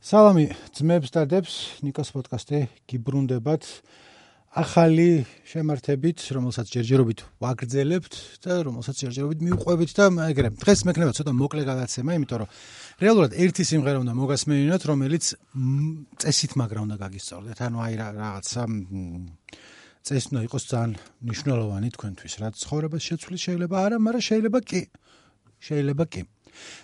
სალამი ძმებს და დებს ნიკოს პოდკასტი გიბრუნდებათ. ახალი შემართებით რომელსაც ჯერჯერობით ვაგრძელებთ და რომელსაც ჯერჯერობით მიუყვებით და ეგრე დღეს მექნება ცოტა მოკლე გადაცემა იმიტომ რომ რეალურად ერთი სიმღერა უნდა მოგასმენინოთ რომელიც წესით მაგრა უნდა გაგისწორდეთ. ანუ აი რაღაცა წესი უნდა იყოს ძალიან მნიშვნელოვანი თქვენთვის. რაც ცხოვრებას შეცვლის შეიძლება არა მაგრამ შეიძლება კი. შეიძლება კი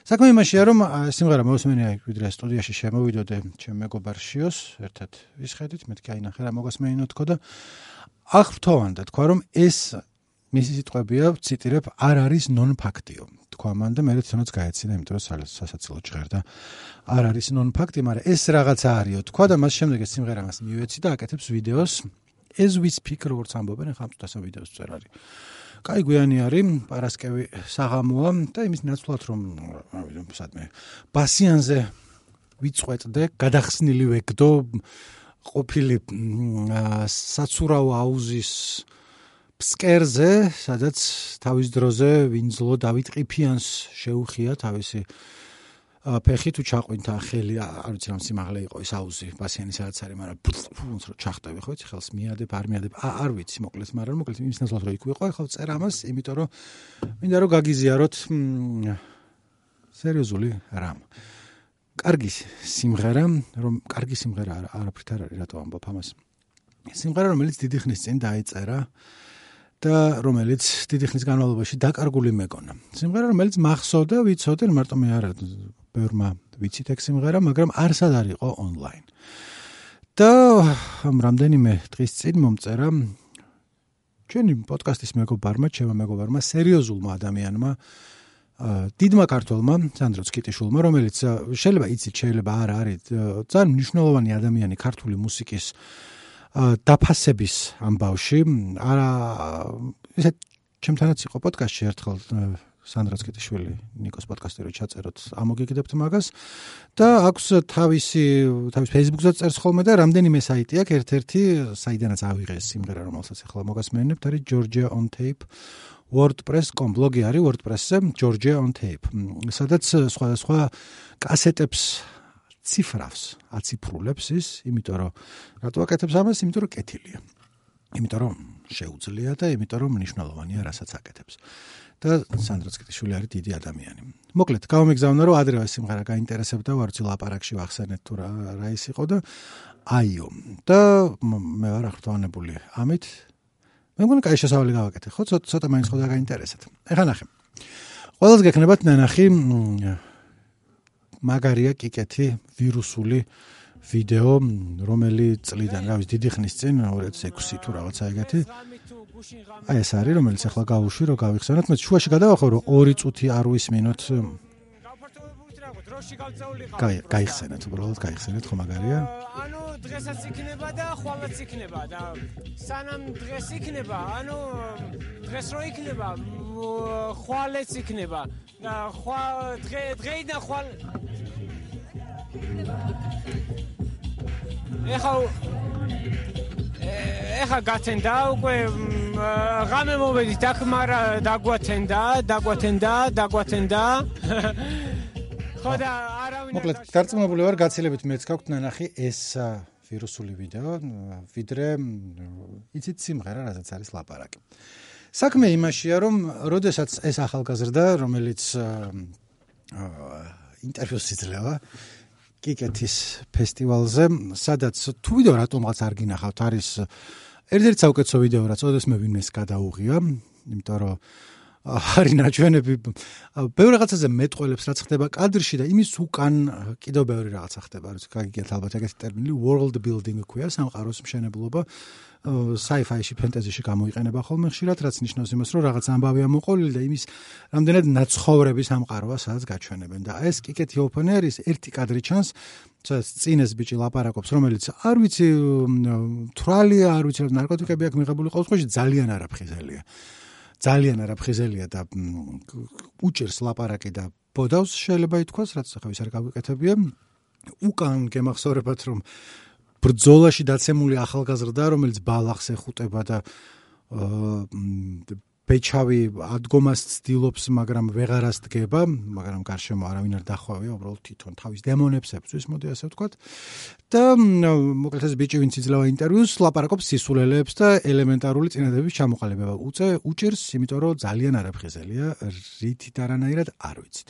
საქმე იმაშია რომ სიმღერა მოსმენია ვიდრე სტუდიაში შემოვიდოდე ჩემ მეგობარ შიოს ერთად ვისხედით მეთქი აინახე რა მოგასმენინო თქო და აღფრთოვანდა თქვა რომ ეს მისი სიტყვებია ციტირებ არ არის ნონ ფაქტიო თქვა მან და მე თვითონაც გაეცინა იმიტომ რომ სასაცილო ჭღერდა არ არის ნონ ფაქტი მაგრამ ეს რაღაცა არისო თქვა და მას შემდეგ ეს სიმღერა მას მივეცი და აკეთებს ვიდეოს. as we speak როგორც ამბობენ ხა ამ წუთასა ვიდეოს წერ არის კაი გვიანი არის, პარასკევი საღამოა და იმის ნაცვლად რომ სადმე ბასიანზე ვიწყვეტდე, გადახსნილი ვეკდო ყოფილი საცურავ აუზის ფსკერზე, სადაც თავის დროზე ვინძლო დავით ყიფიანს შეუხია თავისი ფეხი თუ ჩაყვინთა ხელი არ ვიცი რა სიმაღლე იყო ის აუზი ბასიანი სადაც არის მაგრამ ფუნს რო ჩახტები ხო იცი ხელს მიადებ არ მიადებ არ ვიცი მოკლედ მაგრამ მოკლედ იმის ნაცვლად რო ვიყო ახლა წერ ამას იმიტომ რომ მინდა რომ გაგიზიაროთ სერიოზული რამ. კარგი სიმღერა რომ კარგი სიმღერა არაფრით არ არის რატო ამბობ ამას? სიმღერა რომელიც დიდი ხნის წინ დაიწერა და რომელიც დიდი ხნის განმავლობაში დაკარგული მეკონა სიმღერა რომელიც მახსოვდა ვიცოდე მარტო მე არ ბევრმა ვიცით ეგ სიმღერა, მაგრამ არსად არისო ონლაინ. და რამდენიმე დღის წინ მომწერა ჩვენი პოდკასტის მეგობარმა, ჩემო მეგობარმა, სერიოზულმა ადამიანმა, დიდმა ქართველმა, სანდროს კიტიშულმა, რომელიც შეიძლება იცით, შეიძლება არ არის, ძალიან მნიშვნელოვანი ადამიანი ქართული მუსიკის დაფასების ამბავში. არა ესე ჩემთანაც იყო პოდკასტში ერთხელ სანდრა ცკიტიშვილი ნიკოს პოდკასტი რო ჩაწეროთ ამოგიგდებთ მაგას. და აქვს თავისი თავის Facebook-ზე წერს ხოლმე და რამდენიმე საიტი აქვს. ერთ-ერთი საიდანაც ავიღეს სიმღერა რომელსაც ახლა მოგასმენებთ არის Georgia on Tape. WordPress.com ბლოგი არის WordPress-ზე Georgia on Tape. სადაც სხვადასხვა კასეტებს ციფრავს აციფრულებს ის იმიტომ რომ რატო აკეთებს ამას? იმიტომ რომ კეთილია. იმიტომ რომ შეუძლია და იმიტომ რომ მნიშვნელოვანია რასაც აკეთებს და სანდრა ცკიტიშვილი არის დიდი ადამიანი. მოკლედ, გავამიგზავნა რომ ადრევე სიმღერა გაინტერესებდა, ვარცი ლაპარაკში ვახსენეთ თუ რა რა ის იყო და აიო. და მე ვარ აღფრთოვანებული ამით. მე მგონი კაი შესავალი გავაკეთე, ხო? ცოტა ცოტა მაინც ხო და გაინტერესებთ. ეხლა ნახე. ყველას გექნებათ ნანახი მაგარია კიკეთი ვირუსული ვიდეო, რომელი წლიდან, რა ვიცი, დიდი ხნის წინ 2006 თუ რაღაცა ეგეთი. აი ეს არის რომელიც ახლა გავუშვი რომ გავიხსენოთ. მე შუაში გადავახო რომ 2 წუთი არ ვისმინოთ. კაი გაიხსენეთ უბრალოდ გაიხსენეთ ხო მაგარია ანუ დღესაც იქნება და ხვალაც იქნება და სანამ დღეს იქნება ანუ დღეს რო იქნება ხვალეც იქნება. და ხვა დღე დღეიდან ხვალ ეხა ეხა გაცენდა უკვე ღამე მოვედით აქ მაგრამ დაგვაცენდა დაგვაცენდა დაგვაცენდა ხო და არავინ მოკლედ დარწმუნებული ვარ გაცილებით მეც გაქვთ ნანახი ეს ვირუსული ვიდეო ვიდრე იცით სიმღერა რასაც არის ლაპარაკი. საქმე იმაშია რომ როდესაც ეს ახალგაზრდა რომელიც ინტერვიუს იძლევა კიკეთის ფესტივალზე, სადაც თუ ვიდეო რატომღაც არ გინახავთ, არის ერთ-ერთი საუკეთესო ვიდეო, რაც ოდესმე ვინმეს გადაუღია, იმიტომ რომ არის ნაჩვენები ბევრ რაღაცაზე მეტყველებს რაც ხდება კადრში და იმის უკან კიდევ ბევრი რაღაცა ხდება, რაც გაგიგეთ ალბათ ეგეთი ტერმინი world building ქვია, სამყაროს მშენებლობა. sci-fi-ში, ფენტეზიში გამოიყენება ხოლმე ხშირად, რაც ნიშნავს იმას, რომ რაღაც ამბავია მოყოლილი და იმის რამდენად ნაცხოვრების ამყაროა, სადაც გაჩვენებენ. და ეს კიკეთი ოპენერის ერთი კადრი ჩანს, სადაც წინეს ბიჭი ლაპარაკობს, რომელიც არ ვიცი, თრალია, არ ვიცი, ნარკოტიკები აქვს მიღებული ყოველ შემთხვევაში ძალიან არაფხიზელია. ძალიან არაფხიზელია და უჭერს ლაპარაკი და ბოდავს შეიძლება ითქვას, რაც ახლა ვის არ გავიკეთებია. უკან გემახსოვრებათ, რომ ბრძოლაში დაცემული ახალგაზრდა, რომელიც ბალახს ეხუტება და ბეჩავი ადგომას ცდილობს, მაგრამ ვეღარას დგება, მაგრამ გარშემო არავინ არ დახვევია, უბრალოდ თვითონ თავის დემონებს ებწვის, მოდი ასე ვთქვათ. და მოკლედ ეს ბიჭი ვინც იძლევა ინტერვიუს, ლაპარაკობს სისულელეებს და ელემენტარული წინადადების ჩამოყალიბება. უწე უჭერს, იმიტომ რომ ძალიან არაფხიზელია, რითით არანაირად არ ვიცით.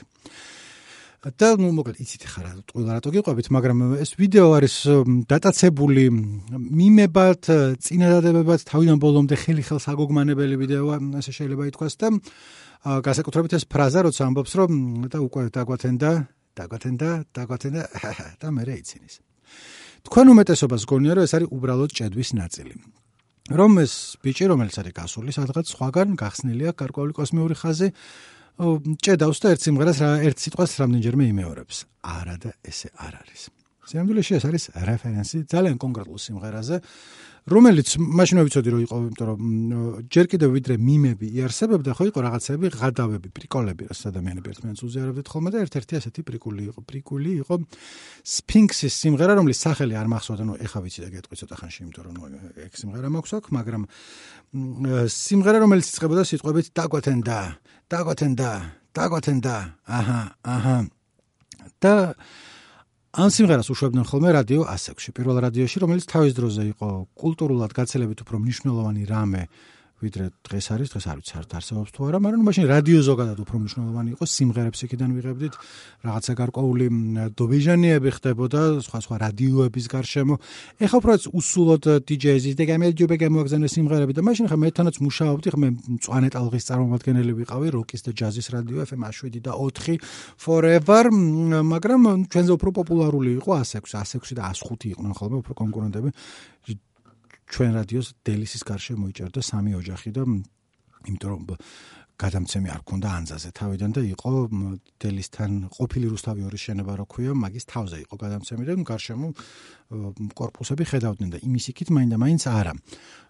და ნუ მოკლედ იცით ხარა ყველა რატო გიყვებით მაგრამ ეს ვიდეო არის დატაცებული მიმებად წინადადებებად თავიდან ბოლომდე ხელი ხელს აგოგმანებელი ვიდეოა ასე შეიძლება ითქვას და განსაკუთრებით ეს ფრაზა როცა ამბობს რომ და უკვე დაგვათენდა დაგვათენდა დაგვათენდა და მე რეიცინის თქვენ უმეტესობას გონია რომ ეს არის უბრალოდ ჭედვის ნაწილი. რომ ეს ბიჭი რომელიც არის გასული სადღაც სხვაგან გახსნილია გარკვეული კოსმიური ხაზი ჭედავს და ერთ სიმღერას რა ერთ სიტყვას რამდენჯერმე იმეორებს. არა და ესე არ არის. სამდვილეში ეს არის რეფერენსი ძალიან კონკრეტულ სიმღერაზე, რომელიც მაშინ ვიცოდი რომ იყო, იმიტომ რომ ჯერ კიდევ ვიდრე მიმები იარსებებდა, ხო იყო რაღაცები, ღადავები, პრიკოლები, რაც ადამიანები ერთმანეთს უზიარებდით ხოლმე და ერთ-ერთი ასეთი პრიკული იყო. პრიკული იყო სფინქსის სიმღერა, რომლის სახელი არ მახსოვდა, ნუ ეხა ვიცი და გეტყვი ცოტა ხანში, იმიტომ რომ ეგ სიმღერა მაქვს აქ, მაგრამ სიმღერა რომელიც იწყებოდა სიტყვებით დაგვათენდა, დაგვათენდა, დაგვათენდა. აჰა, აჰა. და ამ სიმღერას უშვებდნენ ხოლმე რადიო ასექსში, პირველ რადიოში, რომელიც თავის დროზე იყო კულტურულად გაცილებით უფრო მნიშვნელოვანი რამე ვიდრე დღეს არის, დღეს არ ვიცი არ არსებობს თუ არა, მაგრამ მაშინ რადიო ზოგადად უფრო მნიშვნელოვანი იყო, სიმღერებს იქიდან ვიღებდით, რაღაცა გარკვეული დობეჟანიები ხდებოდა სხვა სხვა რადიოების გარშემო. ეხლა უფრო უსულოდ DJ-ის და გამერჯობე გამოგზავნე სიმღერები და მაშინ ხა მე თანაც მუშაობდი, ხა მე მწვანე ტალღის წარმომადგენელი ვიყავი, როკის და ჯაზის რადიო FM 7 და 4 forever, მაგრამ ჩვენზე უფრო პოპულარული იყო 106, 106 და 105 იყვნენ ხოლმე უფრო კონკურენტები. ჩვენ რადიოს დელისის გარშე მოიჭერდა სამი ოჯახი და იმიტომ რომ გადამცემი არ ქონდა ანზაზე თავიდან და იყო დელისთან ყოფილი რუსთავი ორის შენობა რო ქვია მაგის თავზე იყო გადამცემი და გარშემო корпуსები ხედავდნენ და იმის იქით მაინდა-მაინც არა.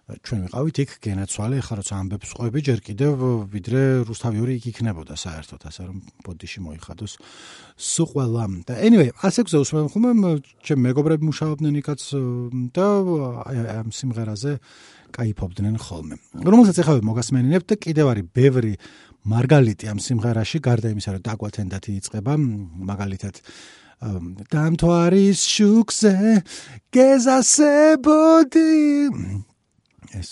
ჩვენ ვიყავით იქ გენაცვალე, ახლა როცა ამბებს ყובי ჯერ კიდევ ვიდრე რუსთავიორი იქ იქნებოდა საერთოდ, ასე რომ ბოდიში მოიხადოს სუყველა. და anyway, ასე გზავს მე ხოლმე ჩემ მეგობრები მუშაობდნენ იქაც და ამ სიმღერაზე кайფობდნენ ხოლმე. რომელსაც ახლა მოგასმენინებთ და კიდევ არის ბევრი მარგალიტი ამ სიმღერაში, გარდა იმისა, რომ დაგვათენდათი იწება, მაგალითად დამთვარის შუქზე გეზასებოდი. ეს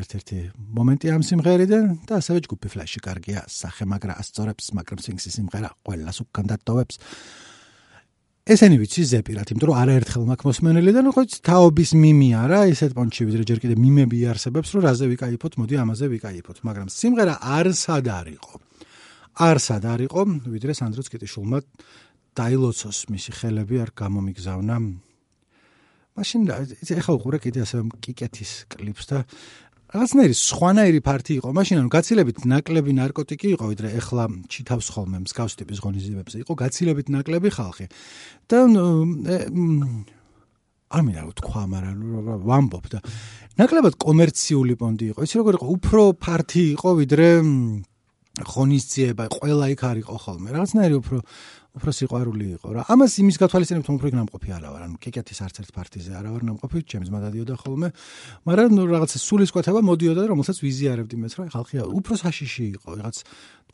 ერთ-ერთი მომენტი ამ სიმღერიდან და ასევე ჯგუფი ფლეში კარგია. სახე მაგრა ასწორებს მაგრამ სინგსის სიმღერა ყველას უკან დატოვებს ესენი ვიცი ზეპირად იმიტომ რომ არაერთხელ მაქვს მოსმენელი და ნუ ხო თაობის მიმი არა ესეთ პონჩი ვიდრე ჯერ კიდე მიმები არსებობს რომ რაზე ვიკაიფოთ მოდი ამაზე ვიკაიფოთ მაგრამ სიმღერა არსად არისო არსად არისო ვიდრე სანდრო წკიტიშულმა დაილოცოს მისი ხელები არ გამომიგზავნა. მაშინ ეხლა უყურე კიდე ასე კიკეთის კლიპს და რაღაცნაირი სხვანაირი ფარტი იყო. მაშინ ანუ გაცილებით ნაკლები ნარკოტიკი იყო ვიდრე ეხლა ჩითავს ხოლმე მსგავს ტიპის ღონისძიებებზე იყო. გაცილებით ნაკლები ხალხი. და არ მინდა თქვა მაგრამ ვამბობ და ნაკლებად კომერციული პონდი იყო. იცი როგორ იყო უფრო ფარტი იყო ვიდრე ღონისძიება ყველა იქ არ იყო ხოლმე. რაღაცნაირი უფრო უფრო სიყვარული იყო რა. ამას იმის გათვალისწინებთ უფრო ნამყოფი არა ვარ. ანუ კეკეთის არც ერთ პარტიზე არა ვარ ნამყოფი, ჩემს მადადიოდა ხოლმე. მაგრამ ნუ რაღაცა სულისკვეთება მოდიოდა და რომელსაც ვიზიარებდი მეც რა ხალხი უფრო საშიში იყო. რაღაც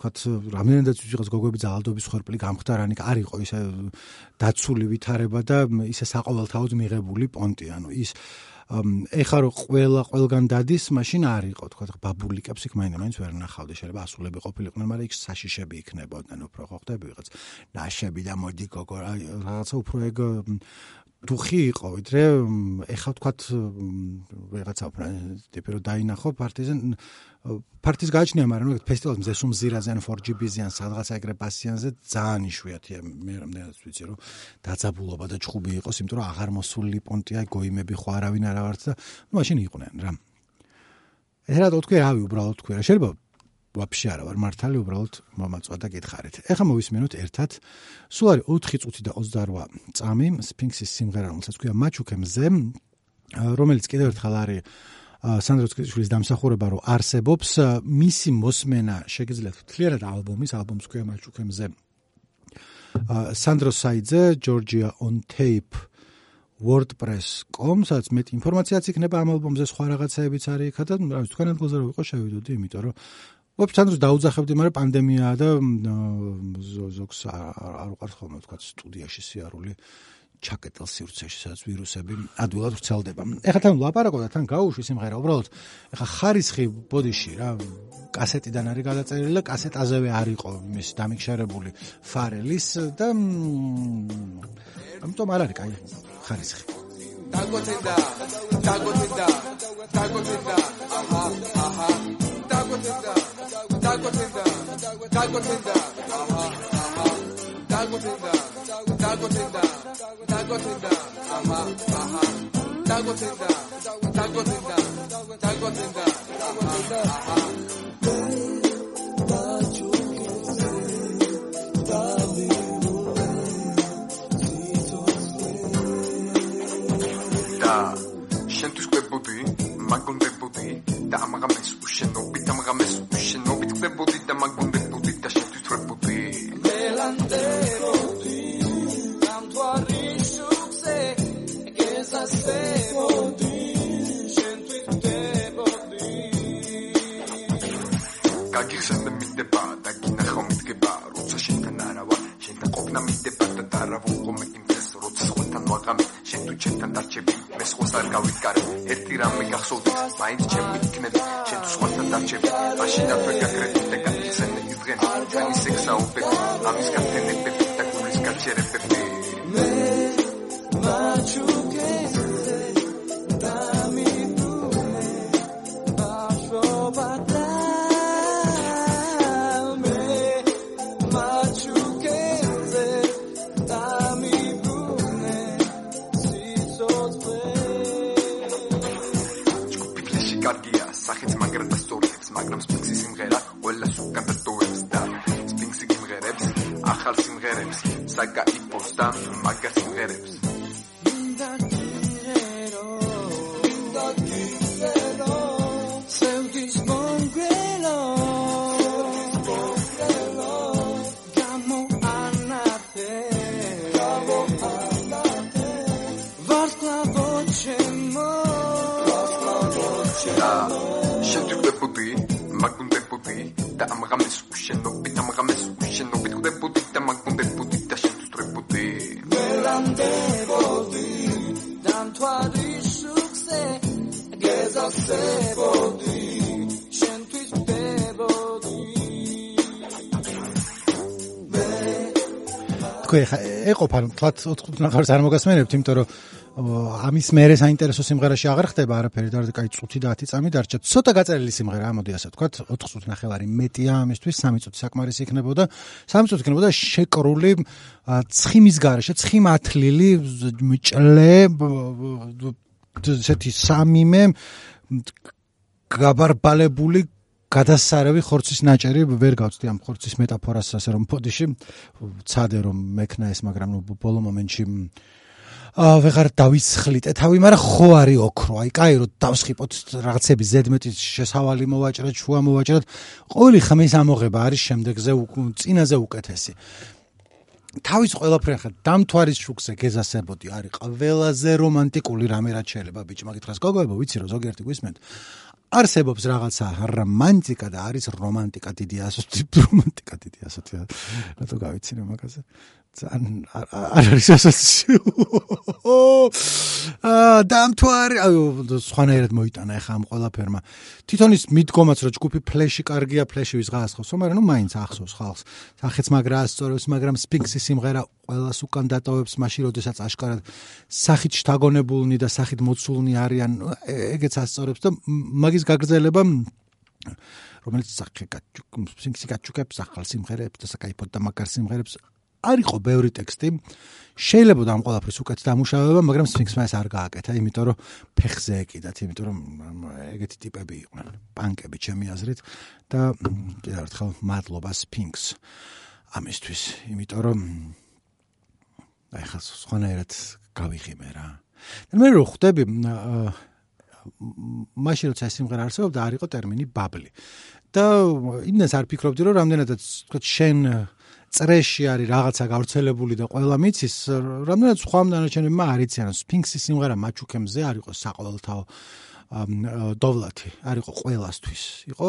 თქვათ რამდენადაც ვიღაც გოგოები ძალადობის ხორპლი გამختარანი არ იყო ისე დაცული ვითარება და ისე საყოველთაოდ მიღებული პონტი. ანუ ის ეხა რო ყველა ყველგან დადის, მაშინ არ იყო, თქვა ბაბულიკებს იქ მაინც ვერ ნახავდი, შეიძლება ასულები ყოფილიყვნენ, მაგრამ იქ საშიშები იქნებოდნენ, უფრო ხო ხდები ვიღაც. ნაშები და მოდი გოგო, რაღაცა უფრო ეგ დუხი იყო, ვიდრე ეხა თქვა ვიღაცა ტიპი რო დაინახო პარტიზან პარტიზ გააჩნია, მაგრამ ნუ ფესტივალს მზეს უმზირაზე ან 4GB-იან სადღაც ეგრე პასიანზე ძალიან იშვიათია. მე რამდენად ვიცი რომ დაძაბულობა და ჩხუბი იყოს, იმიტომ რომ აღარ მოსული პონტია, გოიმები ხო არავინ არა ვართ და მაშინ იყვნენ რა. ეხლა თქვი რავი უბრალოდ თქვი რა შეიძლება ვაფშე არა ვარ მართალი უბრალოდ მომაწვა და გითხარით. ეხლა მოვისმენოთ ერთად. სულ არის 4 წუთი და 28 წამი სფინქსის სიმღერა, რომელსაც ქვია მაჩუკემზე, რომელიც კიდევ ერთხელ არის სანდრო ცკიშვილის დამსახურება რომ არსებობს მისი მოსმენა შეგიძლიათ თლიანად ალბომის ალბომს ქვია მაჩუკემზე სანდრო საიძე ჯორჯია on tape wordpress.com, სადაც მეტ ინფორმაციაც იქნება ამ ალბომზე, სხვა რაღაცეებიც არის იქა და რა ვიცი, თქვენ ადგილზე რო ვიყო შევიდოდი, იმიტომ რომ ვებჩანდროს დაუძახებდი, მაგრამ პანდემიაა და ზოგს არ უყარს ხოლმე თქვა სტუდიაში სიარული ჩაკეტილ სივრცეში, სადაც ვირუსები ადვილად ვრცელდება. ეხლა თან ლაპარაკობ და თან გაუშვი სიმღერა, უბრალოდ ეხლა ხარისხი ბოდიში რა კასეტიდან არის გადაწერილი და კასეტაზევე არ იყო იმის დამიქშერებული ფარელის და ამიტომ არ არის კაი ხარისხი. დაგვეთენდა, დაგვეთენდა, დაგვეთენდა, აჰა, აჰა, დაგვეთენდა, დაგვეთენდა, დაგვეთენდა, აჰა, აჰა, დაგვეთენდა, დაგვეთენდა, დაგვეთენდა, აჰა, აჰა, დაგვეთენდა, დაგვეთენდა, დაგვეთენდა, აჰა, აჰა შენთვის კვებოდი მაგონდებოდი და ამღამეს უშენობით ამღამეს კვებოდი და მაგონდებოდი და შენთვის თრებოდი მელანდეროდი ამ თვარი შუქზე კვებოდი გაგიხსენე მიდება და გინახო მიდგება როცა შენთან არავა შენთან ყოფნა მიდება და დარავო მე იმეს როცა სხვათან ვაღამე შენ თუ ჩემთან დარჩები მე სხვას არ გავიკარე ერთი რამე გახსოვდეს მაინც ჩემი იქნები შენ თუ დარჩები მაშინ არ ვეგაკრები და გახსენე იძღენ ჩვენი სექსაუბები ამის გაფენებები და გულის გაჩერებები მე Saka impostan magas mujeres. Sento თქვი ხა ეყოფა თლათ 4 ნახარს არ მოგასმენებთ იმიტომ რომ ამის მერე საინტერესო სიმღერაში აღარ ხდება არაფერი და კაი წუთი და 10 წამი დარჩა ცოტა გაწერილი სიმღერა ამოდი ასე თქვა 4 წუთი ნახევარი მეტია ამისთვის 3 წუთი საკმარისი იქნებოდა 3 წუთი იქნებოდა შეკრული ცხიმის garaშე ცხიმათლილი მჭლე ესეთი სამიმე გაბარბალებული გადასარევი ხორცის ნაჭერი ვერ გავწდი ამ ხორცის მეტაფორას ასე რომ პოდიში ცადე რომ მექნა ეს მაგრამ ნუ ბოლო მომენტში აა ვეღარ დავისხლიტე თავი მაგრამ ხო არის ოქრო. აი კაი რომ დავსხიპოთ რაღაცები ზედმეტი შესავალი მოვაჭრეთ შუა მოვაჭრეთ. ყოველი ხმის ამოღება არის შემდეგზე წინაზე უკეთესი. თავის ყველაფერი ხა დამთვარის შუქზე გეზასებოდი. არის ყველაზე რომანტიკული რამე რაც შეიძლება ბიჭმა გითხრას. გოგოებო ვიცი რომ ზოგიერთი გვისმენთ არსებობს რაღაცა რომანტიკა და არის რომანტიკა დიდი ასოთი რომანტიკა დიდი ასოთი რატო გავიცინე მაგაზე ძალიან არ არის ასოთი აა დამთვარი. აუ სხვანაირად მოიტანა ახლა ამ ყველაფერმა. თვითონ ის მიდგომაც რომ ჯგუფი ფლეში კარგია ფლეში ვის გაასხოს მაგრამ ნუ მაინც ახსოვს ხალხს. სახეც მაგრა ასწორებს მაგრამ სპინქსის სიმღერა ყოველას უკან დატოვებს მაშინ როდესაც აშკარად სახით შთაგონებულნი და სახით მოცულნი არიან ეგეც ასწორებს და მაგის გაგრძელება რომელიც სახე სპინქსი გაჩუკებს ახალ სიმღერებს და საკაიფოდ და მაგარ სიმღერებს არისო ბევრი ტექსტი შეიძლება და ამ ყველაფრის უკეთ დამუშავება მაგრამ სფინქსმა ეს არ გააკეთა იმიტომ რომ ფეხზე ეკიდათ იმიტომ რომ ეგეთი ტიპები იყვნენ პანკები ჩემი აზრით და კიდევ ერთხელ მადლობა სფინქს ამისთვის იმიტომ რომ აი ხა სხვანაირად გავიხიმე რა. და მე რო ხვდები მაშინ როცა ეს სიმღერა არსებობდა არ იყო ტერმინი ბაბლი. და იმდენს არ ფიქრობდი რომ რამდენადაც თქვა შენ წრეში არის რაღაცა გავრცელებული და ყველა მიცის, რამდენად სხვა დანარჩენებმა არიციან, სფინქსის სიმღერა მაჩუქემზე არ იყო საყოველთაო დოვლათი, არ იყო ყველასთვის. იყო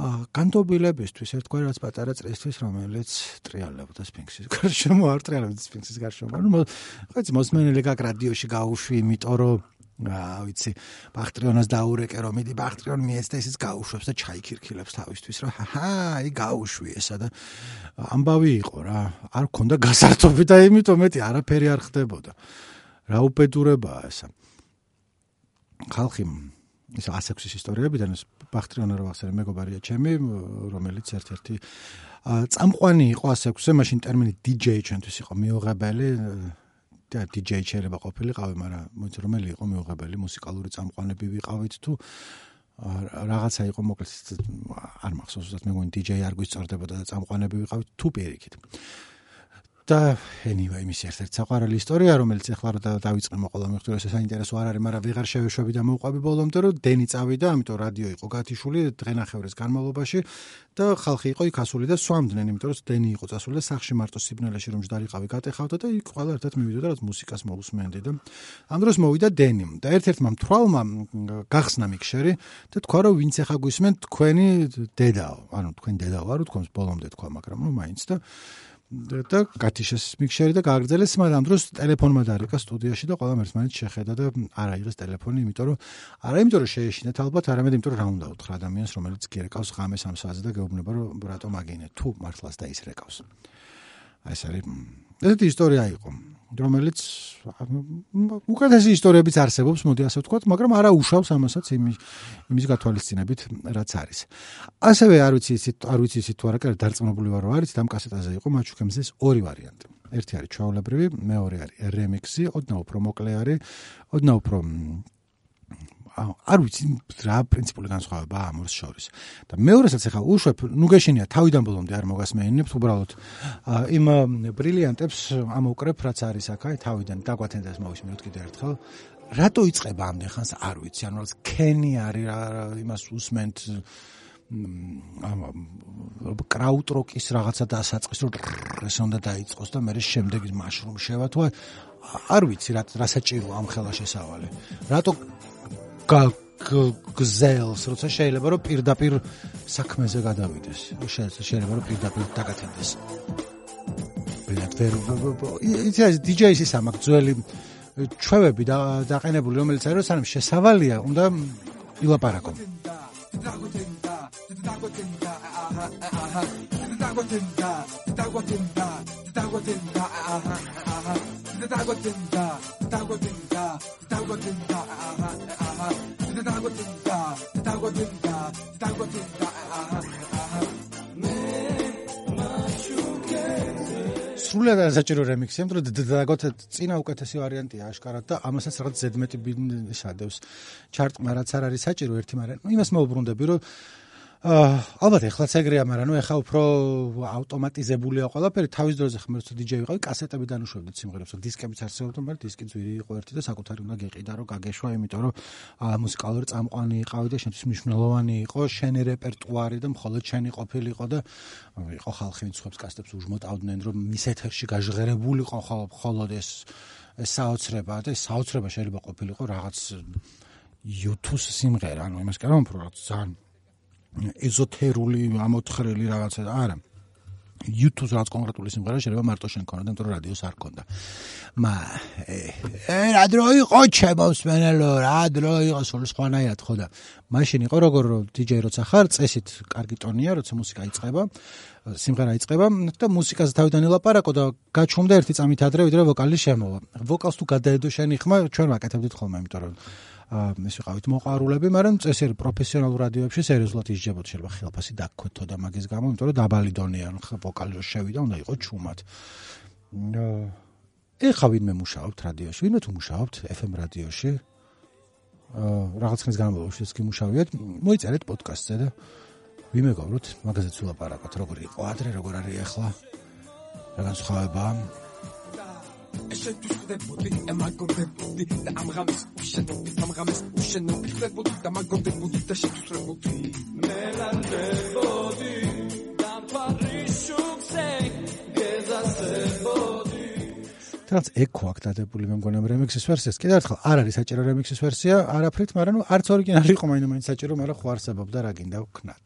განდობილებისთვის ერთგვარად პატარა წრესთვის, რომელიც ტრიალებდა სფინქსის გარშემო, არ ტრიალებდა სფინქსის გარშემო. ну, ხოც მოსმენელი გაკ რადიოში გაუშვი, იმიტომ რომ აა ვიცი, ბახტრიონას დაურეკე რომ მიდი ბახტრიონ მიეცდა ისიც გაუშვებს და ჩაიქირქილებს თავისთვის, რომ ჰაჰა, აი გაუშვი ესა და ამბავი იყო რა. არ ქონდა გასართობი და იმიტომ მეტი არაფერი არ ხდებოდა. რა უპედურებაა ესა. ხალხი ის ასექსის ისტორიებიდან ეს ბახტრიონა რა ვახსენე მეგობარია ჩემი რომელიც ერთ-ერთი წამყვანი იყო ასექსზე მაშინ ტერმინი DJ ჩვენთვის იყო მიუღებელი და DJ შეიძლება ყოფილიყავი მაგრამ მოიცა რომელი იყო მიუღებელი მუსიკალური წამყვანები ვიყავით თუ. რაღაცა იყო მოკლედ არ მახსოვს უბრალოდ მე მგონი DJ არ გვისწორდებოდა და წამყვანები ვიყავით თუ პირიქით და anyway იმის ერთ-ერთი საყვარელი ისტორია რომელიც ახლა რა დავიწყე მოყოლა მეხუთე ეს საინტერესო არ არის მაგრამ ვიღარ შევეშვები და მოვყვები ბოლომდე რომ დენი წავიდა ამიტომ რადიო იყო გათიშული დღენახევრის განმავლობაში და ხალხი იყო იქ ასული და სვამდნენ იმიტომ რომ დენი იყო წასული და სახში მარტო სიბნელეში რომ ჯდარიყავი გატეხავდა და იქ ყველა ერთად მივიდა და რაც მუსიკას მოусმენდი და ამ დროს მოვიდა დენი. და ერთ-ერთმა მთვრალმა გახსნა მიქშერი და თქვა რომ ვინც ახლა გვისმენ თქვენი დედაო. ანუ თქვენ დედაო არ თქვენს ბოლომდე თქვა მაგრამ ნუ მაინც და და გათიშეს მიქშერი და გააგრძელეს. მაგრამ დროს ტელეფონმა დარეკა სტუდიაში და ყველა ერთმანეთს შეხედა და არ აიღეს ტელეფონი იმიტომ რომ არა იმიტომ რომ შეეშინათ ალბათ არამედ იმიტომ რომ რა უნდა უთხრა ადამიანს რომელიც გერეკავს ღამეს ამ საათზე და გეუბნება რომ რატომ აგინე? თუ მართლაც და ის რეკავს აი ეს არის ესეთი ისტორია იყო რომელიც უკეთესი ისტორიებიც არსებობს, მოდი ასე ვთქვათ, მაგრამ არა უშავს ამასაც იმის იმის გათვალისწინებით, რაც არის. ასევე არ ვიცი ისიც არ ვიცი ისიც თუ არა, კერა დარწმუნებული ვარ, რომ არის ამ კასეტაზე იყო მაჩუქემზეს ორი ვარიანტი. ერთი არის ჩაოლებრივი, მეორე არის რემიქსი, ოდნავ უფრო მოკლე არის, ოდნავ უფრო არ ვიცი რა პრინციპული განსხვავებაა ამ ორს შორის. და მეორესაც ახლა უშვებ, ნუ გეშინია თავიდან ბოლომდე არ მოგასმენინებს უბრალოდ იმ ბრილიანტებს ამოკრებ რაც არის აქ, აი თავიდან დაგვათენდეს მოვისმინოთ კიდე ერთხელ. რატო იწება ამდენ ხანს არ ვიცი, ანუ რაც კენი არის რა იმას უსმენთ კრაუტროკის რაღაცა დასაწყის რომ ეს უნდა დაიწყოს და მე შემდეგ მაშრუმ შევა თუ არ ვიცი რა რა საჭირო ამ ხელა შესავალი. რატო გზელს, როცა შეიძლება რომ პირდაპირ საქმეზე გადავიდეს. შეიძლება რომ პირდაპირ დაგათენდეს. ის DJ-ის ის ამაკ ძველი ჩვევები და დაყენებული რომელიც არის სანამ შესავალია უნდა ილაპარაკო. დაგოთენდა, დაგოთენდა, აჰა, აჰა. დაგოთენდა, დაგოთენდა, დაგოთენდა, აჰა, აჰა. დაგოთენდა, დაგოთენდა, დაგოთენდა, აჰა, აჰა. დაგოთენდა, დაგოთენდა, დაგოთენდა, აჰა, აჰა. მე მაჩუკე სრულად არ საჭირო რემიქსი, ამიტომ დაგოთ წინა უკეთესი ვარიანტია აშკარად და ამასაც რაღაც ზედმეტი შადევს ჩარტმა რაც არ არის საჭირო ერთი მაგრამ იმას მოუბრუნდები რომ ალბათ ეხლაც ეგრეა, მაგრამ ნუ ეხა უფრო ავტომატიზებულია ყველაფერი. თავის დროზე ხმერც DJ ვიყავი, კასეტები დანიშნულობდი სიმღერებს, დისკებიც არსებობდა, მაგრამ დისკი ძვირი იყო ერთი და საკუთარი უნდა გეყიდა, რომ გაგეშვა, იმიტომ რომ მუსიკალური წამყვანი იყავი და შენთვის მნიშვნელოვანი იყო შენი რეპერტუარი და მხოლოდ შენი ყოფილიყო და იყო ხალხი ვინც ხებს კასეტებს უჟმოტავდნენ, რომ მის ეთერში გაჟღერებულიყო მხოლოდ ეს საოცრება და საოცრება შეიძლება ყოფილიყო რაღაც YouTube-ს სიმღერა, ანუ იმას კარგად უფრო ძალიან ეზოთერული ამოთხრელი რაღაცა არა. YouTube-ს რაც კონკრეტული სიმღერა შეიძლება მარტო შენ ქონოდა, იმიტომ რომ რადიოს არ ქონდა. მა ე რა დრო იყო ჩემოს მენელო, რა დრო იყო სულ სხვანაირად ხო და მაშინ იყო როგორ DJ როცა ხარ, წესით კარგი ტონია, როცა მუსიკა იწყება, სიმღერა იწყება და მუსიკაზე თავიდან ელაპარაკო და გაჩუმდა ერთი წამით ადრე ვიდრე ვოკალი შემოვა. ვოკალს თუ გადაედო შენი ხმა, ჩვენ ვაკეთებდით ხოლმე, იმიტომ რომ ეს ვიყავით მოყარულები, მაგრამ წესიერ პროფესიონალურ რადიოებში სერიოზულად ისჯებოდ შეიძლება ხელფასი დაგქვეთო და მაგის გამო, იმიტომ რომ დაბალი დონე ან ვოკალი რო შევიდა, უნდა იყოს ჩუმად. ეხა ვინმე მუშაობთ რადიოში, ვინმე თუ მუშაობთ FM რადიოში? აა რაღაც ხნის განმავლობაში ეს კი მუშავიათ, მოიწერეთ პოდკასტზე და ვიმეგობროთ, მაგაზეც ვილაპარაკოთ, როგორ იყო ადრე, როგორ არის ახლა. რა განსხვავებაა? ესეთი ხდებოდი ემაგორდებოდი და ამ ღამეს უშენოდი ამ ღამეს უშენოდი ხდებოდი და მაგორდებოდი და შეთუსრებოდი მელანდებოდი რაც ეკო აქ დადებული მე მგონია რემიქსის ვერსიას. კიდევ ერთხელ არ არის საჭირო რემიქსის ვერსია, არაფრით, მაგრამ ნუ არც ორიგინალი იყო მაინც საჭირო, მაგრამ ხო არსებობდა რა გინდა ვქნათ.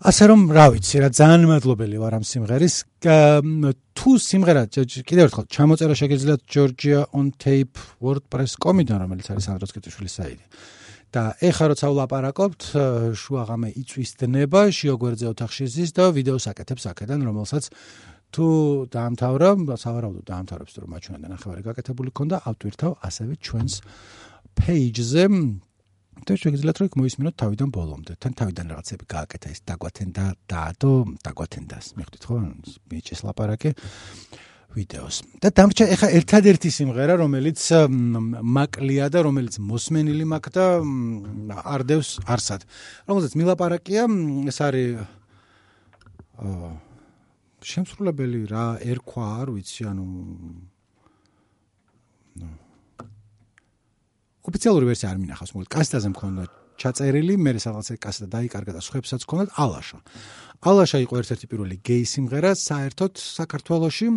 ასე რომ რა ვიცი რა ძალიან მადლობელი ვარ ამ სიმღერის თუ სიმღერა კიდევ ერთხელ ჩამოწერა შეგიძლიათ georgia on tape wordpress.com-დან რომელიც არის ანდროს კეთიშვილის საიტი და ეხლა როცა ვლაპარაკობთ შუაღამე იწვისდება შიოგვერძე ოთახში ზის და ვიდეოს აკეთებს აქედან რომელსაც თუ დაამთავრა სავარაუდოდ დაამთავრებს რომ მაჩვენებდა ნახევარი გაკეთებული ქონდა ავტვირთავ ასევე ჩვენს page-ზე და შეგიძლიათ რომ მოისმინოთ თავიდან ბოლომდე. თან თავიდან რაღაცები გააკეთა ეს დაგვათენდა დაადო დაგვათენდას. მიხვდით ხო? მეჭეს ლაპარაკი ვიდეოს. და დამრჩა ეხა ერთადერთი სიმღერა, რომელიც მაკლია და რომელიც მოსმენილი მაქვს და არდევს არსად. რომელზეც მილაპარაკია, ეს არის აა შემსრულებელი რა ერქვა არ ვიცი, ანუ ოფიციალური ვერსია არ მინახავს, მოკლედ კასეტაზე მქონდა ჩაწერილი, მე რაღაცა კასეტა დაიკარგა და სხვებსაც მქონდა ალაშა. ალაშა იყო ერთ-ერთი პირველი გეი სიმღერა საერთოდ საქართველოში.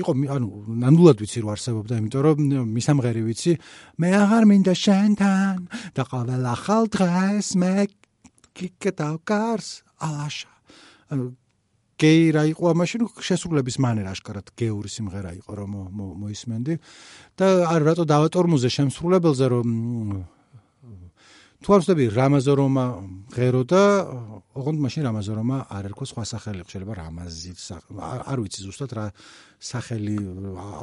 იყო ანუ ნამდვილად ვიცი რომ არსებობდა, იმიტომ რომ მისამღერი ვიცი, მე აღარ მინდა შენთან და ყოველ ახალ დღეს მე კიკეთა კარს ალაშა. ანუ გეი რა იყო ამაში, ნუ შესრულების მანერა აშკარად გეური სიმღერა იყო რომ მოისმენდი და არ რატო დავატორმუზე შემსრულებელზე რომ თუ არ ვწდები რამაზორომა ღერო და ოღონდ მაშინ რამაზორომა არ ერქვა სხვა სახელი შეიძლება რამაზი არ ვიცი ზუსტად რა სახელი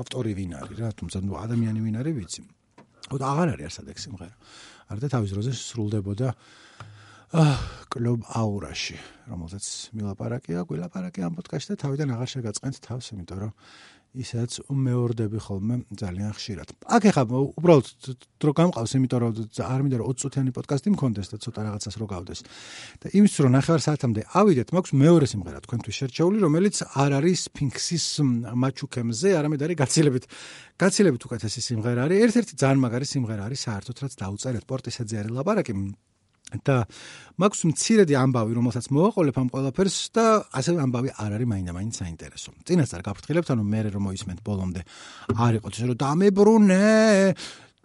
ავტორი ვინ არის რა თუმცა ნუ ადამიანი ვინ არის ვიცი. ოდა აღარ არის ასად ეგ სიმღერა. არ და თავის დროზე სრულდებოდა კლუბ აურაში, რომელზეც მილაპარაკია, გვილაპარაკი ამ პოდკასტში და თავიდან აღარ შეგაწყენთ თავს, იმიტომ რომ ისაც უმეორდები ხოლმე ძალიან ხშირად. აქ ეხა უბრალოდ დრო გამყავს, იმიტომ რომ არ მინდა რომ 20 წუთიანი პოდკასტი მქონდეს და ცოტა რაღაცას რო გავდეს. და იმის რომ ნახევარ საათამდე ავიდეთ, მაქვს მეორე სიმღერა თქვენთვის შერჩეული, რომელიც არ არის Sphinx-ის მაჩუქემზე, არამედ არის გაცილებით გაცილებით უკეთესი სიმღერა არის. ერთ-ერთი ძალიან მაგარი სიმღერა არის საერთოდ, რაც დაუწერეთ პორტისეძე არის ლაპარაკი. და მაქვს მცირედი ამბავი, რომელსაც მოვაყოლებ ამ ყველაფერს და ასევე ამბავი არ არის მაინდა-მაინც საინტერესო. წინასწარ გაფრთხილებთ, ანუ მე რომ მოისმენთ ბოლომდე, არ იყოს ისე რომ დამებრუნე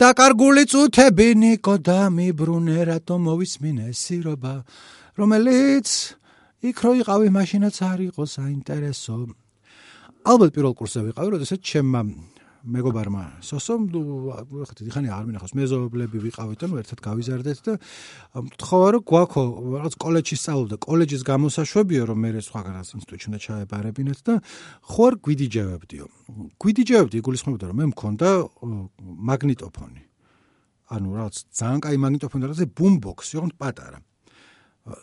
და კარგული წუთები ნიკო დამიბრუნე, რატომ მოვისმინე სირობა, რომელიც იქ რო იყავი, მაშინაც არ იყო საინტერესო. ალბათ პირველ კურსზე ვიყავი, როდესაც ჩემმა მეგობარმა სოსომ ხეთ ხანი არ მინახავს მეზობლები ვიყავით და ერთად გავიზარდეთ და მთხოვა რომ გვაქვს რაღაც კოლეჯში სწავლობდა კოლეჯის გამოსაშვებიო რომ მე სხვაგანაც ინსტიტუტში უნდა ჩაებარებინეთ და ხوار გვიდიჯევებდიო გვიდიჯევებდი იგულისხმებოდა რომ მე მქონდა მაგნიტოფონი ანუ რაღაც ძალიან კაი მაგნიტოფონი და რაღაცა ბუმბოქსი ოღონდ პატარა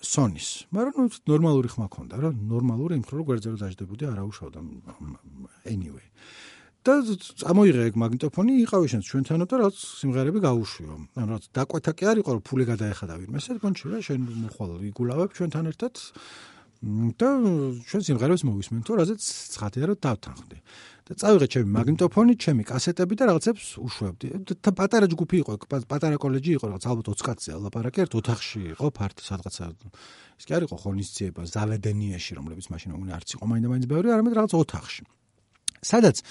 სონის. მაგრამ ნორმალური ხმა ქონდა რა, ნორმალური იმ ხრო გვერდზე რომ დაждდებოდი, არა უშავდა. Anyway. და წამოიღე ეგ მაგნიტოფონი, იყავი შენ ჩვენთანო და რაც სიმღერები გაუშვიო. ანუ რაც დაკვეთა კი არ იყო, რომ ფული გადაეხადა ვინმე. ესე კონჩი რა შენ მოხვალ იგულავებ ჩვენთან ერთად და ჩვენ სიმღერებს მოვისმენ თუ რაზეც ცხადია რომ დავთანხმდი. და წავიღე ჩემი მაგნიტოფონი, ჩემი კასეტები და რაღაცებს უშვებდი. და პატარა ჯგუფი იყო, პატარა კოლეჯი იყო, რაღაც ალბათ 20 კაცი ლაპარაკი ერთ ოთახში იყო, ფარტი სადღაცა ის კი არ იყო ხონისძიება ზალედენიაში, რომლებიც მაშინ უნდა არც იყო მაინდა-მაინც ბევრი, არამედ რაღაც ოთახში. სადაც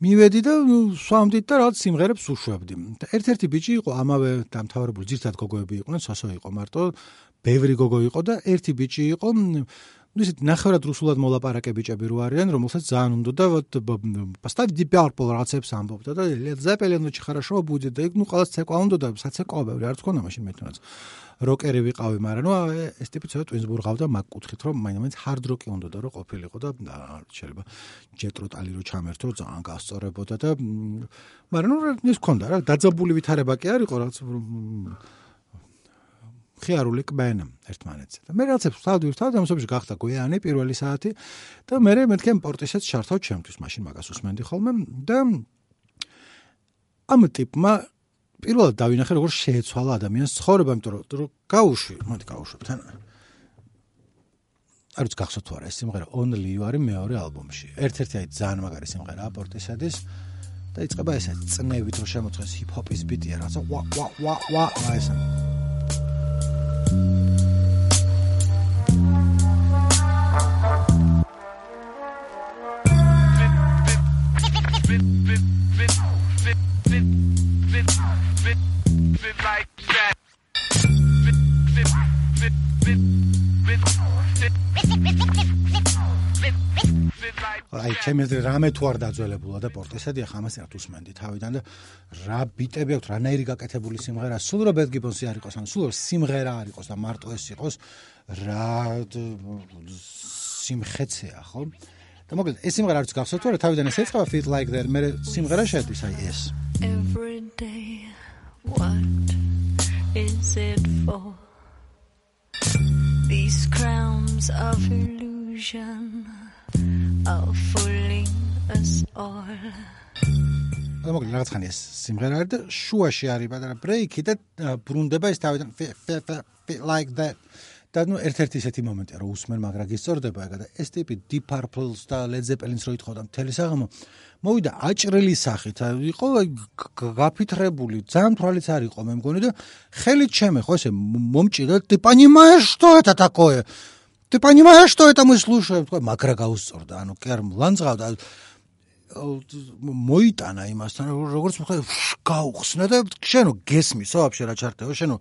მივედი და სვამდი და რაღაც სიმღერებს უშვებდი. და ერთ-ერთი ბიჭი იყო ამავე დამთავრებული, ძირთად გოგოები იყვნენ, სასო იყო მარტო, ბევრი გოგო იყო და ერთი ბიჭი იყო ну ისეთ ნახევრად რუსულად მოლაპარაკე ბიჭები რო არიან, რომელსაც ძალიან უნდა და вот поставь deep purple რაღაცებს ამბობდა და led zeppelin очень хорошо будет და ну ყველას ცეკვა უნდა და საცეკვაო ბევრი არ თქონა მაშინ მე თუნდაც როკერი ვიყავი, მაგრამ ნუ ეს ტიპი ცოტა ტვინსბურგ ყავდა მაგ კუთხით, რომ მაინც ჰარდ როკი უნდა და რომ ყოფილიყო და შეიძლება ჯეტროტალი რო ჩამერთო, ძალიან გასწორებოდა და მაგრამ ნუ ის ქონდა რა, დაძაბული ვითარება კი არისო რაღაც ხიარული კბენა ერთმანეთზე. და მე რაღაცებს ვთავდი ვთავდი, ამასობაში გახდა გვიანი პირველი საათი და მე მეთქემ პორტისაც ჩართავ ჩემთვის, მაშინ მაგას უსმენდი ხოლმე და ამ ტიპმა პირველად დავინახე როგორ შეეცვალა ადამიანს ცხოვრება, იმიტომ რომ გაუშვი, მოდი გაუშვებ თან. არც გახსოვთ თუ არა ეს სიმღერა Only You არის მეორე ალბომში. ერთ-ერთი აი ძალიან მაგარი სიმღერაა პორტისადის და იწყება ესე წნევით რომ შემოწეს ჰიპ-ჰოპის ბიტია, რაღაცა ვა ვა ვა ვა აი აი ჩემი აზრით რამე თუ არ დაძველებულა და პორტესადი ახლა ამას ერთ უსმენდი თავიდან და რა ბიტები აქვს რანაირი გაკეთებული სიმღერა. სულ რო ბედ გიბონსი არ იყოს ან სულ სიმღერა არ იყოს და მარტო ეს იყოს რა სიმხეცეა ხო? და მოკლედ ეს სიმღერა არც გახსოვთ თუ არა თავიდან ეს ეწყება fit like that. მე სიმღერა შედის აი ეს. Every day what is it for? These crowns of illusion of fooling us all და მოკლედ რაღაც ხანი ეს სიმღერა არის და შუაში არის პატარა ბრეიკი და ბრუნდება ეს თავიდან like that და ნუ ერთ-ერთი ისეთი მომენტია რომ უსმენ მაგრა გისწორდება ეგა და ეს ტიპი Deep Purple-ს და Led Zeppelin-ს რო ითხოვდა მთელი საღამო მოვიდა აჭრილი სახით იყო გაფითრებული ძალიან თვალიც არ იყო მე მგონი და ხელით ჩემე ხო ესე მომჭირდა ты понимаешь что это такое ты понимаешь что это мы слушаем თქვა მაგრა გაუსწორდა ანუ კი არ ლანძღავდა მოიტანა იმასთან როგორც მხოლოდ გაუხსნა და შენო გესმისო ვაფშე რა ჩარტეო შენო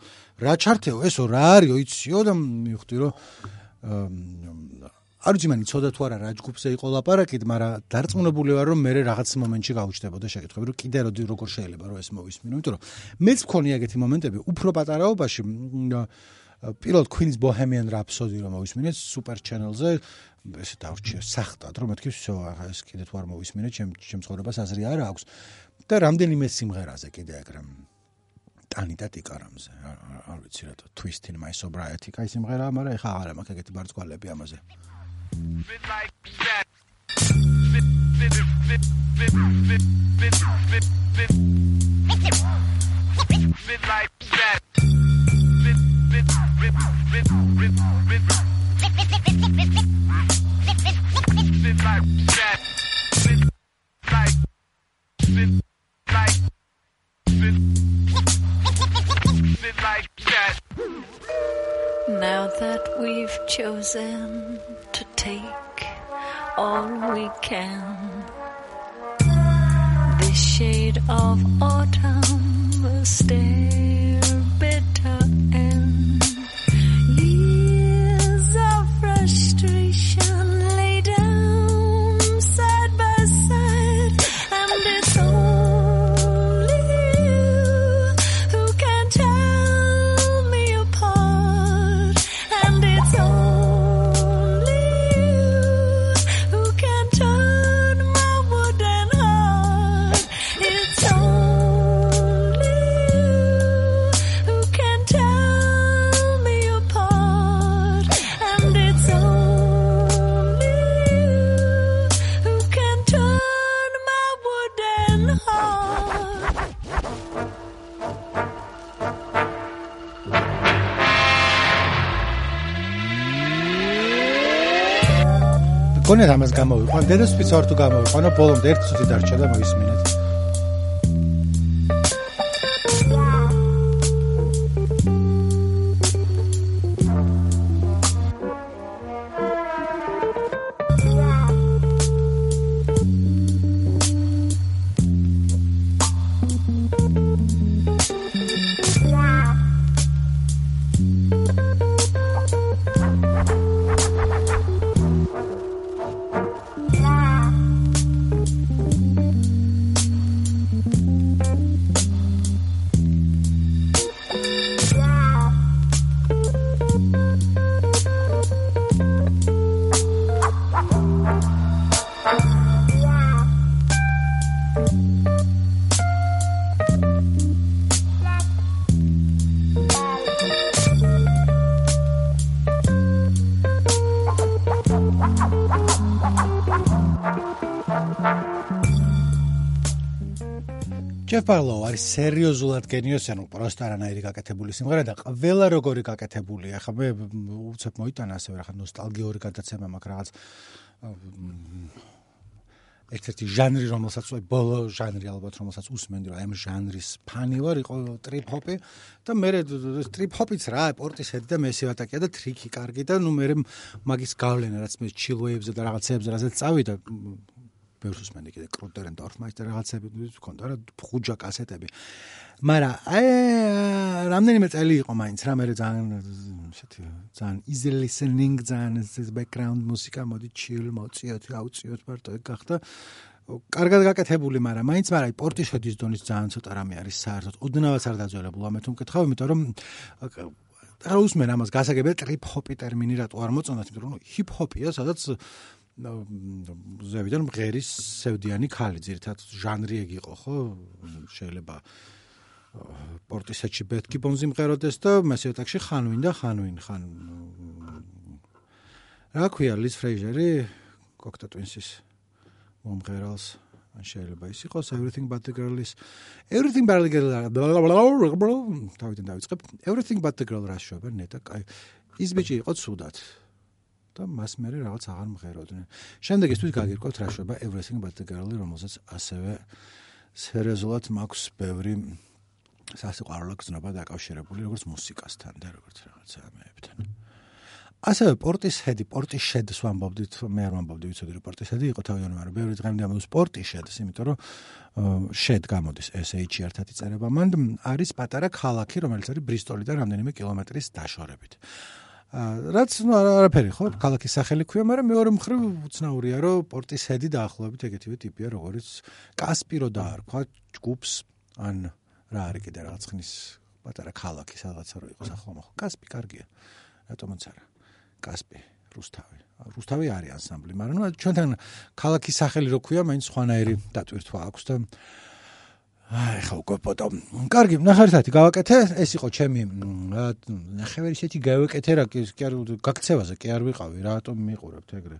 რა ჩარტეო ესო რა არისო იციო და მივხვდი რომ არ ვიცი მანი ცოდა თუ არა რა ჯგუფზე იყო ლაპარაკით მაგრამ დარწმუნებული ვარ რომ მე რაღაც მომენტში გაუჩნდებოდა შეკითხვები რომ კიდე როდი როგორ შეიძლება რომ ეს მოვისმინო იმიტომ რომ მეც მქონი ეგეთი მომენტები უფრო პატარაობაში პირველ Queen's Bohemian Rhapsody რომ მოვისმინეთ Super Channel-ზე ესე დავრჩიე სახტად რომ მეთქი всё ახლა ეს კიდე თუ არ მოვისმინე ჩემ ჩემ ცხოვრებას აზრი არ აქვს და რამდენიმე სიმღერაზე კიდე აქ რამ ტანიტა ტიკარამზე არ ვიცი რა twist in my sobriety კაი სიმღერაა მაგრამ ეხა აღარა მაქვს ეგეთი ბარწკვალები ამაზე like that Now that we've chosen to take all we can, this shade of autumn will stay გონეთ ამას გამოვიყვან. დედასფიც არ თუ გამოვიყვანო ბოლომდე ერთ წუთი დარჩა და მოისმინეთ ჯეფ ბარლოუ არის სერიოზულად გენიოსი, ანუ პროსტა რანაირი გაკეთებული სიმღერა და ყველა როგორი გაკეთებულია. ახლა მე უცებ მოიტანა ასევე რა ხა ნოსტალგიური გადაცემა მაქვს რაღაც ერთ-ერთი ჟანრი, რომელსაც ბოლო ჟანრი ალბათ, რომელსაც usmenდი, რომ აი ამ ჟანრის ფანი ვარ, იყო ტრიპ ჰოპი და მე ტრიპ ჰოპიც რა, პორტისედი და მესივატაკია და ტრიკი კარგი და ნუ მე მაგის გავლენა, რაც მე ჩილ ვეიბზე და რაღაცეებზე, რასაც წავიდა ბევრს უსმენდი კიდე კრუტერენ დორფმაისტერ რაღაცები მქონდა რა ხუჯა კასეტები. მაგრამ აი რამდენიმე წელი იყო მაინც რა მე ძალიან ესეთი ძალიან easy listening ძალიან ეს background მუსიკა მოდი chill მოწიოთ აუწიოთ მარტო ეგ გახდა. კარგად გაკეთებული, მაგრამ მაინც მაგრამ აი პორტიშედის დონის ძალიან ცოტა რამე არის საერთოდ. ოდნავაც არ დაძველებულა მე თუ მკითხავ, იმიტომ რომ რა უსმენ ამას გასაგებია ტრიპ ჰოპი ტერმინი რატო არ მოწონათ, იმიტომ რომ ჰიპ ჰოპია, სადაც ზევიდან მღერის სევდიანი ქალი, ძირთად ჟანრი ეგ იყო, ხო? შეიძლება პორტისეთში ბეთკი ბონზი მღეროდეს და მესიო ტაქსში ხანვინ და ხანვინ ხან რა ქვია ლის ფრეიჟერი კოქტა ტვინსის მომღერალს ან შეიძლება ის იყოს everything but the girl is everything but the girl თავიდან დავიწყებ. Everything but the girl რა შევება ნეტა კაი ის ბიჭი იყო ცუდად და მას მე რაღაც აღარ მღეროდნენ შემდეგ ის თვით გაგირკვევთ რა შევება everything but the girl რომელსაც ასევე სერიოზულად მაქვს ბევრი სასიყვარულო გზნობა დაკავშირებული როგორც მუსიკასთან და როგორც რაღაცა მეებთან. ასევე პორტის ჰედი, პორტის შედს ვამბობდით, მე არ ვამბობდი, ვიცოდი რომ პორტის ჰედი იყო თავიანთი, მაგრამ ბევრი დღემდე ამბობს პორტის შედს, იმიტომ რომ შედ გამოდის SH ერთად იწერება. მან არის პატარა ქალაქი, რომელიც არის ბრისტოლიდან რამდენიმე კილომეტრის დაშორებით. რაც ნუ არაფერი ხო, ქალაქის სახელი ქვია, მაგრამ მეორე მხრივ უცნაურია, რომ პორტის ჰედი დაახლოებით ეგეთივე ტიპია, როგორც კასპირო დაარქვა ჯგუფს ან რა არის კიდე რაღაც ხნის პატარა ქალაქი სადღაცა რო იყოს ახლა მოხ კასპი კარგია. რატომაც არა? კასპი რუსთავი. რუსთავი არის ანსამბლი მაგრამ ნუ ჩვენთან ქალაქის სახელი რო ქვია მაინც სხვანაირი დატვირთვა აქვს და აი ხო უკვე პოტო. კარგი, ნახარითათი გავაკეთე. ეს იყო ჩემი ნახევარი შეჭი გავაკეთე რა, კი არ გაქცევაზე კი არ ვიყავი რა, რატომ მიყურებთ ეგრე.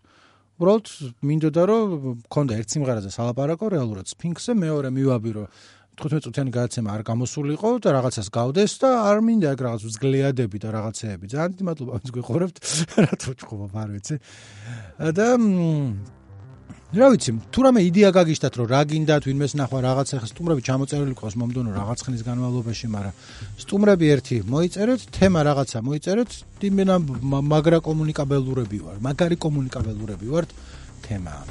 უბრალოდ მინდოდა რომ მქონდა ერთ სიმღერაზე სალაპარაკო რეალურად სფინქსზე, მეორე მივაბი რომ 15 წუთიანი გადაცემა არ გამოსულიყო და რაღაცას გავდეს და არ მინდა ეგ რაღაც ვძგლიადები და რაღაცეები. ძალიან დიდი მადლობა, ვინც გიყურებთ. რა თქმა უნდა, არ ვიცი. და რა ვიცი, თუ რამე იდეა გაგიშთათ რომ რა გინდათ ვინმეს ნახვა რაღაცა ხა სტუმრები ჩამოწერილი ყავს მომდენო რაღაც ხნის განმავლობაში, მაგრამ სტუმრები ერთი მოიწერეთ, თემა რაღაცა მოიწერეთ, იმენა მაგრა კომუნიკაბელურები ვარ, მაგარი კომუნიკაბელურები ვართ თემაა.